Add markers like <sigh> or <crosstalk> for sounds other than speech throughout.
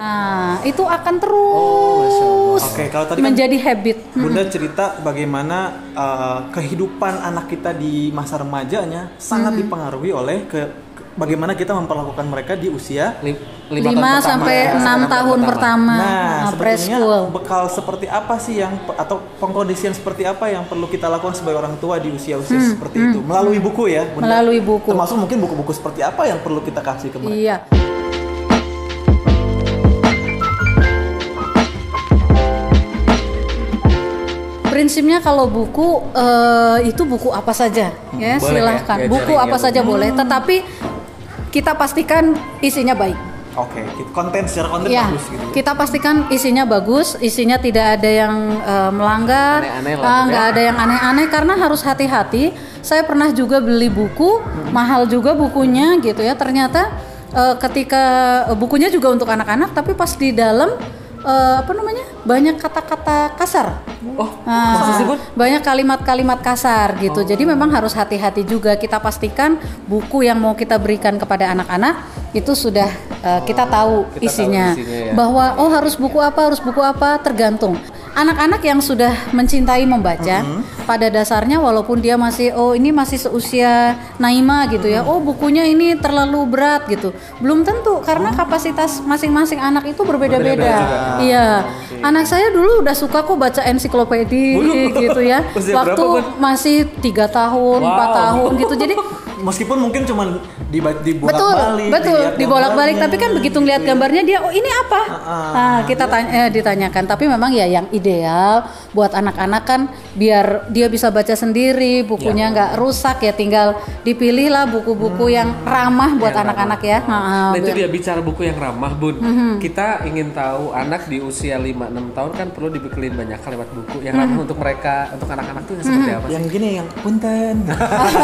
Nah, itu akan terus Oke, kalau tadi kan menjadi habit. Bunda cerita bagaimana uh, kehidupan anak kita di masa remajanya sangat Hmm. dipengaruhi oleh ke, ke- bagaimana kita memperlakukan mereka di usia Lim- 5 tahun pertama sampai ya, 6 enam tahun pertama, Nah, nah, sebetulnya preschool. bekal seperti apa sih yang atau pengkondisian seperti apa yang perlu kita lakukan sebagai orang tua di usia-usia seperti itu melalui buku ya, Bunda? Hmm, Melalui buku. Termasuk mungkin buku-buku seperti apa yang perlu kita kasih ke mereka? Iya. Prinsipnya kalau buku eh, itu buku apa saja. Ya Boleh ya, silahkan. diajarin buku ya, apa Bu. saja boleh. Tetapi kita pastikan isinya baik. Oke, konten secara konten ya bagus gitu. kita pastikan isinya bagus isinya tidak ada yang eh, melanggar ah, Bu, nggak ya. ada yang aneh-aneh karena harus hati-hati. Saya pernah juga beli buku mahal juga bukunya gitu ya. Ternyata eh, ketika eh, bukunya juga untuk anak-anak tapi pas di dalam eh, apa namanya banyak kata-kata kasar Oh, Nah, banyak kalimat-kalimat kasar gitu. Jadi Oh. memang harus hati-hati juga. Kita pastikan buku yang mau kita berikan kepada anak-anak itu sudah uh, kita tahu kita tahu isinya. isinya ya. Bahwa oh harus buku apa, harus buku apa tergantung. Anak-anak yang sudah mencintai membaca Mm-hmm. pada dasarnya walaupun dia masih oh ini masih seusia Naima gitu ya. Mm-hmm. Oh bukunya ini terlalu berat gitu. Belum tentu karena kapasitas masing-masing anak itu berbeda-beda. Iya. Anak saya dulu udah suka kok baca ensiklopedi gitu ya. <laughs> Waktu berapa, masih tiga tahun, empat Wow. tahun gitu. Jadi <laughs> Meskipun mungkin cuma diba- dibolak betul, balik, betul dibolak-balik. Tapi kan begitu ngeliat gitu ya. gambarnya dia, oh ini apa? Ah, Nah, kita tanya, eh, ditanyakan. Tapi memang ya yang ideal buat anak-anak kan biar dia bisa baca sendiri, bukunya nggak rusak ya. Tinggal dipilih lah buku-buku yang ramah buat anak-anak ya. Nah Nah, itu dia bicara buku yang ramah bun. Mhm. Kita ingin tahu anak di usia 5-6 tahun kan perlu dibekelin banyak kalimat buku yang ramah Mhm. untuk mereka, untuk anak-anak tuh yang seperti apa sih? Yang gini yang punten.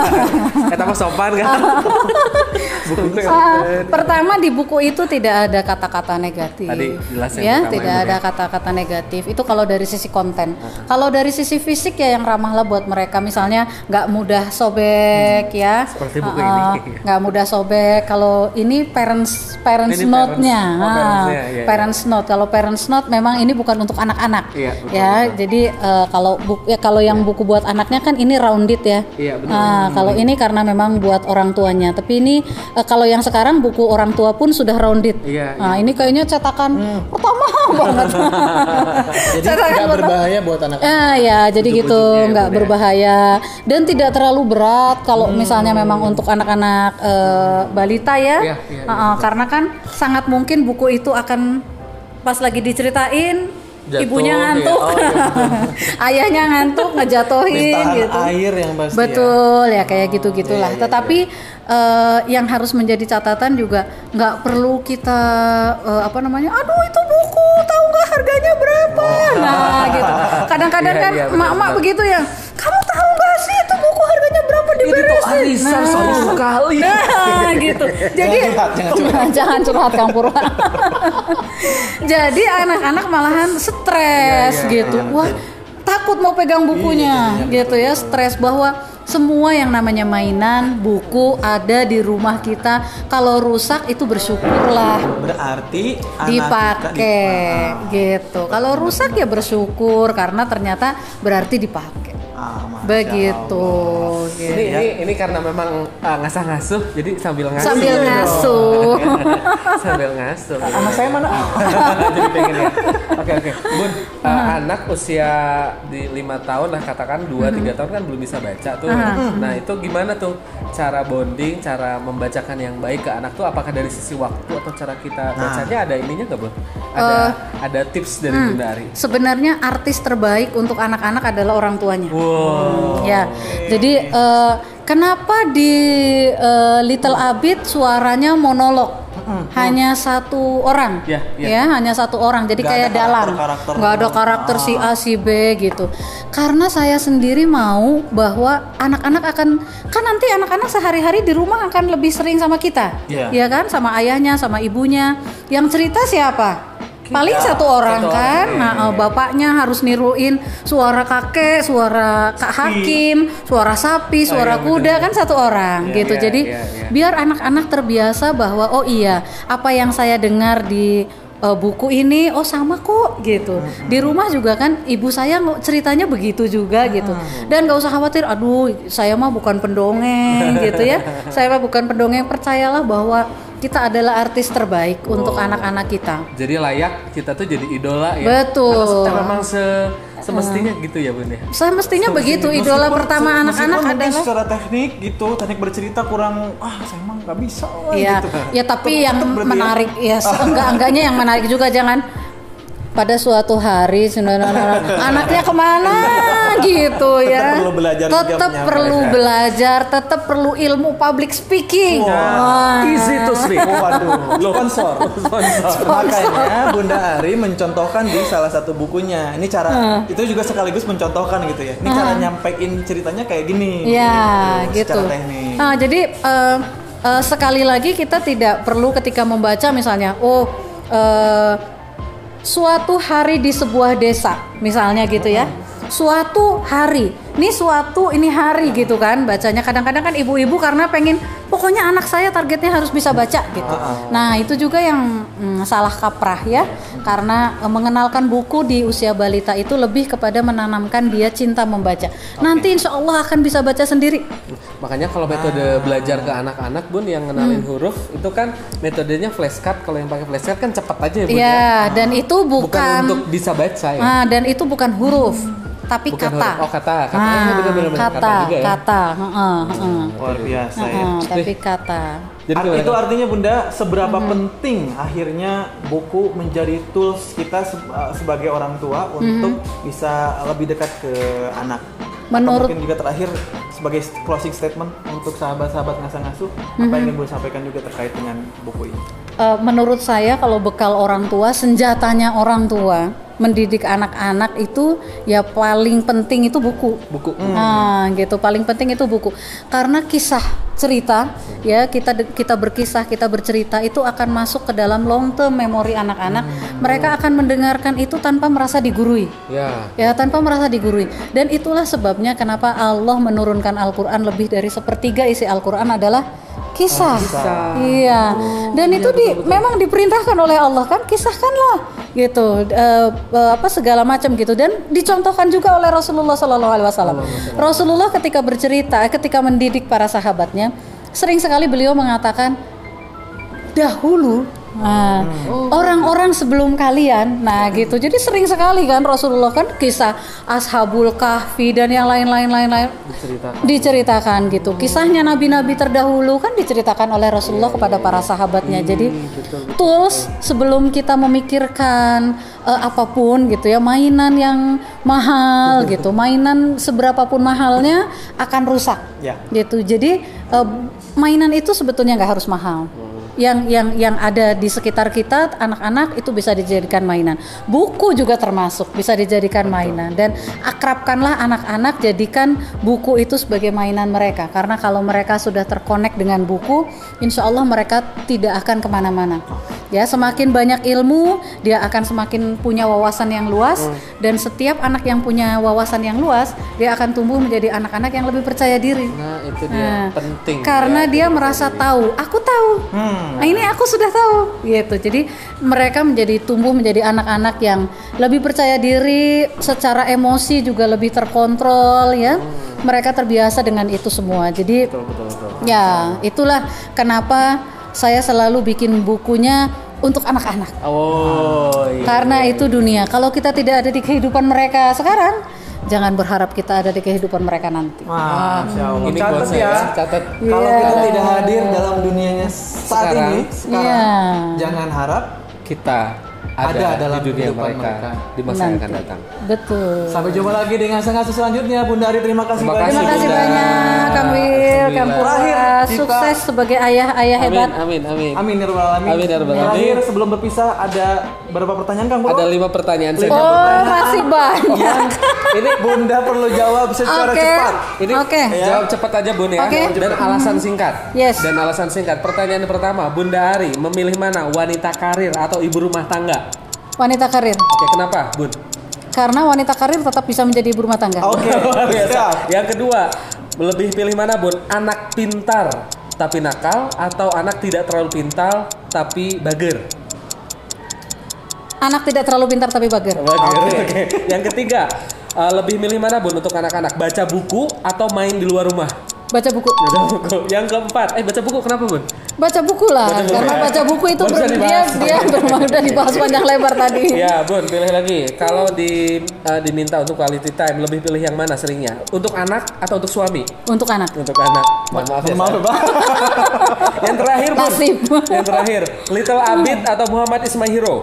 <laughs> Kata mah sopan kan? <laughs> buku Ah, pertama di buku itu tidak ada kata-kata negatif. Tadi jelas yang ya, tidak ada ya. kata-kata negatif. Itu kalau dari sisi konten. Kalau dari sisi fisik ya yang ramah lah buat mereka. Misalnya nggak mudah sobek ya. Hmm. Seperti buku Ah, ini. Nggak mudah sobek. Kalau ini parents parents Ini note-nya. parents- oh, Ah, parents-nya, iya, iya. parents note. Kalau parents note memang ini bukan untuk anak-anak. Iya, ya, betul. jadi eh, kalau buku ya kalau yang buku buat anaknya kan ini rounded ya. Iya. Ah, kalau ini karena memang buat orang tuanya. Tapi ini eh, kalau yang sekarang buku orang tua pun sudah rounded. Iya, Nah, ini kayaknya cetakan pertama <laughs> banget. <laughs> Jadi Cetakan berbahaya buat anak. Ah ya, jadi gitu Ujuk-ujuknya ya, nggak ya. berbahaya dan tidak terlalu berat kalau misalnya memang untuk anak-anak eh, balita ya, Iya, iya, Ah, ah, karena kan sangat mungkin buku itu akan pas lagi diceritain Jatuh, ibunya ya. ngantuk, Oh, iya, <laughs> ayahnya ngantuk ngejatohin Limpahan gitu. air yang pasti ya. Betul ya kayak gitu gitulah. iya, iya, Tetapi eh, yang harus menjadi catatan juga nggak perlu kita eh, apa namanya, aduh itu buku tahu nggak harganya berapa? Nah gitu. Kadang-kadang Iya, kan iya, emak-emak begitu ya. Harganya berapa diberesin? Nah, sekali. Nah, gitu. Jadi curhat, jangan jangan curhat Kang Purwa. <laughs> Jadi anak-anak malahan stres Iya, iya, gitu. Wah, takut mau pegang bukunya gitu ya, stres bahwa semua yang namanya mainan, buku ada di rumah kita. Kalau rusak itu bersyukurlah Berarti dipakai dipa- gitu. Kalau rusak ya bersyukur karena ternyata berarti dipakai. Ah, Begitu. Gitu. Ini, ini ini karena memang uh, ngasah ngasuh, jadi sambil ngasuh. Sambil ngasuh. <laughs> sambil ngasuh. Anak saya mana? <laughs> jadi pengen ya. Oke oke. Bun, uh, anak usia di lima tahun lah katakan 2 3 tahun kan belum bisa baca tuh. Nah, itu gimana tuh cara bonding, cara membacakan yang baik ke anak tuh apakah dari sisi waktu atau cara kita bacanya ada ininya nggak, Bun? Ada ada tips dari Bunda Ari. Sebenarnya artis terbaik untuk anak-anak adalah orang tuanya. Wow. Ya, jadi eh, kenapa di eh, Little Abid suaranya monolog? Hanya satu orang, Ya, ya. ya, hanya satu orang. Jadi Nggak kayak ada dalang, karakter-karakter. nggak ada karakter si A, si B gitu. Karena saya sendiri mau bahwa anak-anak akan kan nanti anak-anak sehari-hari di rumah akan lebih sering sama kita, Iya. ya kan, sama ayahnya, sama ibunya. Yang cerita siapa? Paling satu orang Satu kan. orang, Nah, iya, eh, bapaknya harus niruin suara kakek, suara kak hakim, suara sapi, suara iya, kuda kan satu orang Iya, gitu. iya, Jadi iya, iya. biar anak-anak terbiasa bahwa oh iya, apa yang saya dengar di "Eh, buku ini oh sama kok gitu. Di rumah juga kan ibu saya ceritanya begitu juga gitu. Dan nggak usah khawatir, aduh saya mah bukan pendongeng gitu ya. <laughs> Saya mah bukan pendongeng, percayalah bahwa kita adalah artis terbaik untuk anak-anak kita. Jadi layak kita tuh jadi idola ya. Betul. Atau memang se semestinya gitu ya bun ya. Saya mestinya begitu idola Meskipun- pertama meskipun anak-anak adalah secara teknik gitu teknik bercerita kurang ah saya emang nggak bisa Iya, gitu. ya tapi Tetep- yang ya. menarik ya, enggak enggaknya yang menarik juga jangan pada suatu hari anaknya ke mana gitu Tetap ya. perlu belajar Tetap perlu belajar, tetap perlu ilmu public speaking. Wah. Easy to speak. Oh, waduh, sponsor. Makanya Bunda Ari mencontohkan di salah satu bukunya. Ini cara itu juga sekaligus mencontohkan gitu ya. Ini cara nyampein ceritanya kayak gini. Ya, gitu. Secara teknik. Nah, jadi eh, eh, sekali lagi kita tidak perlu ketika membaca misalnya, oh eh, suatu hari di sebuah desa, misalnya gitu ya. Suatu hari, ini suatu ini hari gitu kan bacanya. Kadang-kadang kan ibu-ibu karena pengen pokoknya anak saya targetnya harus bisa baca gitu. Nah itu juga yang mm, salah kaprah ya, karena eh, mengenalkan buku di usia balita itu lebih kepada menanamkan dia cinta membaca. Nanti insya Allah akan bisa baca sendiri. Makanya kalau metode belajar ke anak-anak bun yang ngenalin Hmm. huruf itu kan metodenya flashcard. Kalau yang pakai flashcard kan cepat aja ya bun ya. Iya, dan itu Bukan bukan, untuk bisa baca ya. Ah, dan itu bukan huruf, tapi Bukan kata. huruf. Oh, kata. Kata. Ah, Iya, benar-benar. kata, Kata juga ya. kata, heeh, heeh. Luar biasa ya. Heeh, tapi kata. Jadi Art- itu artinya Bunda seberapa Hmm. penting akhirnya buku menjadi tools kita se- uh, sebagai orang tua untuk bisa lebih dekat ke anak. Atau. Menurut- mungkin juga terakhir sebagai closing statement untuk sahabat-sahabat ngasuh ngasuh Hmm. apa yang ingin Bunda sampaikan juga terkait dengan buku ini. Eh, menurut saya kalau bekal orang tua, senjatanya orang tua mendidik anak-anak itu ya paling penting itu buku. buku. Nah, gitu paling penting itu buku. Karena kisah cerita ya kita kita berkisah, kita bercerita itu akan masuk ke dalam long term memori anak-anak. Mereka akan mendengarkan itu tanpa merasa digurui. Ya. Ya tanpa merasa digurui dan itulah sebabnya kenapa Allah menurunkan Al-Quran lebih dari sepertiga isi Al-Quran adalah kisah. Iya. Dan itu di, memang diperintahkan oleh Allah kan kisahkanlah gitu eh, eh, apa segala macam gitu dan dicontohkan juga oleh Rasulullah Shallallahu Alaihi Wasallam. Rasulullah ketika bercerita, ketika mendidik para sahabatnya, sering sekali beliau mengatakan dahulu nah, orang-orang sebelum kalian nah gitu. Jadi sering sekali kan Rasulullah kan kisah ashabul kahfi dan yang lain-lain lain-lain. Diceritakan. diceritakan gitu. Kisahnya nabi-nabi terdahulu kan diceritakan oleh Rasulullah kepada para sahabatnya. Jadi tools sebelum kita memikirkan eh, apa pun gitu ya mainan yang mahal <laughs> gitu mainan seberapapun mahalnya akan rusak Ya. gitu. Jadi eh, mainan itu sebetulnya nggak harus mahal yang yang yang ada di sekitar kita anak-anak itu bisa dijadikan mainan. Buku juga termasuk bisa dijadikan mainan. Dan akrabkanlah anak-anak jadikan buku itu sebagai mainan mereka. Karena kalau mereka sudah terkonek dengan buku insya Allah mereka tidak akan ke mana-mana. Ya semakin banyak ilmu dia akan semakin punya wawasan yang luas. Dan setiap anak yang punya wawasan yang luas dia akan tumbuh menjadi anak-anak yang lebih percaya diri. Nah itu dia. Nah, penting. karena ya. dia merasa tahu. Aku tahu. Hmm. Nah ini aku sudah tahu gitu. Jadi mereka menjadi tumbuh menjadi anak-anak yang lebih percaya diri secara emosi juga lebih terkontrol ya. Mereka terbiasa dengan itu semua. Jadi Betul betul betul. ya itulah kenapa saya selalu bikin bukunya untuk anak-anak. Oh iya. karena itu dunia. Kalau kita tidak ada di kehidupan mereka sekarang jangan berharap kita ada di kehidupan mereka nanti Allah. Ini Catat ya. catat. Kalau Iya. kita tidak hadir dalam dunianya saat Sekarang. ini, sekarang, Iya. jangan harap Kita ada, Ada dalam di dunia kehidupan mereka, mereka. di masa yang akan datang. betul Sampai jumpa lagi dengan ngasuh selanjutnya Bunda Ari terima kasih Terima banyak. Terima kasih Bunda. banyak Kang Wil, Kang. Terakhir, Sukses sebagai ayah-ayah hebat. Amin amin amin. Amin ya rabbal alamin. Amin ya rabbal alamin. Terakhir sebelum berpisah ada berapa pertanyaan Kang? Ada lima pertanyaan saya. Oh, masih banyak. yang ini Bunda perlu jawab secara Oke. cepat. Ini Oke. jawab cepat aja Bun ya. Oke. Dan alasan singkat. Yes. Dan alasan singkat. Pertanyaan pertama, Bunda Ari memilih mana? Wanita karir atau ibu rumah tangga? Wanita karir. Oke, kenapa, Bun? Karena wanita karir tetap bisa menjadi ibu rumah tangga. Oke. <laughs> Siap. Yang kedua, lebih pilih mana, Bun? Anak pintar tapi nakal atau anak tidak terlalu pintar tapi bager? anak tidak terlalu pintar tapi bager. Oke. Oke. Yang ketiga, uh, lebih milih mana bun untuk anak-anak? Baca buku atau main di luar rumah? Baca buku. Baca buku. Yang keempat, eh baca buku kenapa bun? Baca buku lah, Baca buku. karena baca buku itu ber- dia dia bermain udah dibahas panjang lebar tadi. Ya bun, pilih lagi. Kalau di uh, diminta untuk quality time, lebih pilih yang mana seringnya? Untuk anak atau untuk suami? Untuk anak. Untuk anak. Mohon maaf ya. Maaf ya. <laughs> Yang terakhir bun. Nasib. Yang terakhir, Little Abid atau Muhammad is my hero?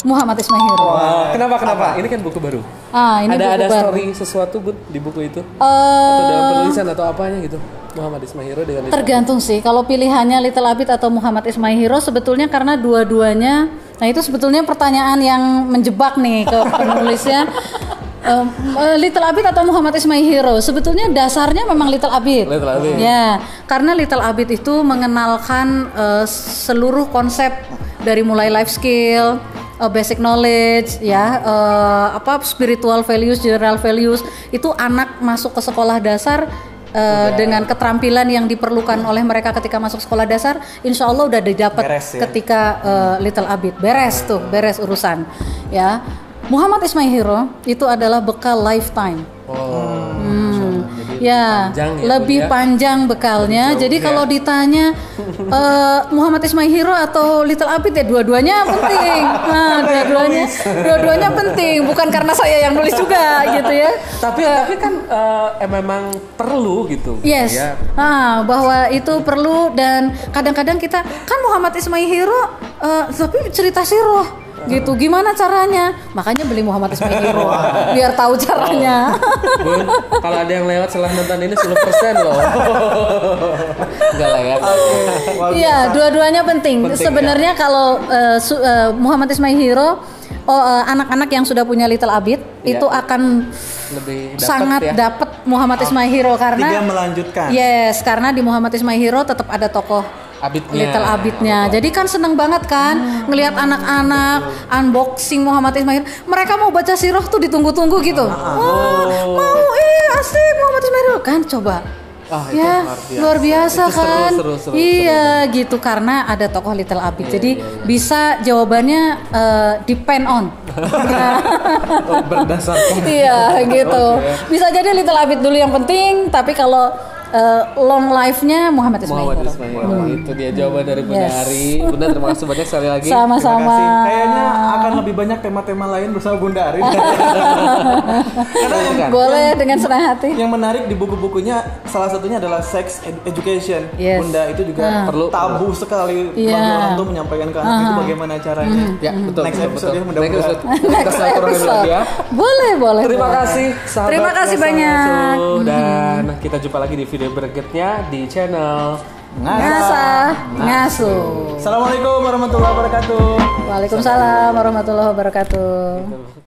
Muhammad Ismail. Wah, kenapa kenapa? Ini kan buku baru. Ah, ini ada buku ada baru. story sesuatu bun di buku itu? atau dalam Eh, penulisan atau apanya gitu? Muhammad Ismail dengan Little tergantung sih. Kalau pilihannya Little Abid atau Muhammad Ismail Hero sebetulnya karena dua-duanya. Nah itu sebetulnya pertanyaan yang menjebak nih ke <laughs> penulisnya. Em, eh, Little Abid atau Muhammad Ismail Hero sebetulnya dasarnya memang Little Abid. Little Abid. Ya, karena Little Abid itu mengenalkan eh, seluruh konsep dari mulai life skill, eh, basic knowledge, ya, eh, apa spiritual values, general values itu anak masuk ke sekolah dasar eh, dengan keterampilan yang diperlukan oleh mereka ketika masuk sekolah dasar, insya Allah udah didapat Beres ya. ketika eh, Little Abid beres tuh, beres urusan, ya. Muhammad Ismail Hero itu adalah bekal lifetime. Oh. Ya, panjang ya, lebih ya? panjang bekalnya. Jadi kalau ditanya <laughs> eh, Muhammad Ismail Hero atau Little Abid ya dua-duanya penting. <laughs> Nah, dua-duanya, <laughs> dua-duanya penting. Bukan karena saya yang nulis juga gitu ya. Tapi tapi kan eh, eh, memang perlu gitu. Yes, Ya. ah, bahwa itu perlu dan kadang-kadang kita kan Muhammad Ismail Hero, eh, tapi cerita siroh gitu. Gimana caranya? Makanya beli Muhammad Ismail Hero biar tahu caranya. Bun, kalau ada yang lewat setelah nonton ini 10% loh. Enggak lah ya. Iya, dua-duanya penting. Penting, Sebenarnya kalau eh, su- eh, Muhammad Ismail Hero, oh, eh, anak-anak yang sudah punya Little Abid Iya. itu akan Lebih dapat sangat ya. dapat Muhammad Ismail Hero Dia karena melanjutkan. yes, karena di Muhammad Ismail Hero tetap ada tokoh Abidnya. Little Abidnya. Jadi kan seneng banget kan ngelihat anak-anak unboxing Muhammad Ismail. Mereka mau baca sirah tuh ditunggu-tunggu gitu. Wah, mau eh asik Muhammad Ismail. Kan coba. Ah, itu ya luar biasa. luar biasa Itu seru, kan? seru, seru, iya gitu. Karena ada tokoh Little Abid. Jadi bisa jawabannya eh, depend on. Oh, <laughs> berdasarkan. Iya gitu. <laughs> Bisa jadi Little Abid dulu yang penting tapi kalau eh, long life-nya Muhammad Ismail Muhammad Ismail. Itu dia jawaban dari Bunda Yes. Ari. <laughs> Bunda terima kasih banyak sekali lagi. Sama-sama. Kayaknya akan lebih banyak tema-tema lain bersama Bunda Ari. <laughs> Karena yang, boleh dengan senang hati yang menarik di buku-bukunya salah satunya adalah sex ed- education. Yes. Bunda itu juga Ah. Perlu, tabu sekali Iya. bagi orang tua menyampaikan ke anak itu bagaimana caranya. Ya, betul. Next betul, episode betul. ya, mudah-mudahan. Next episode. Kita Next silaturahmi episode. lagi ya. boleh boleh Terima boleh. kasih Terima kasih banyak. Ngasuh. Dan kita jumpa lagi di video berikutnya di channel ngasa ngasuh Assalamualaikum warahmatullahi wabarakatuh. Waalaikumsalam warahmatullahi wabarakatuh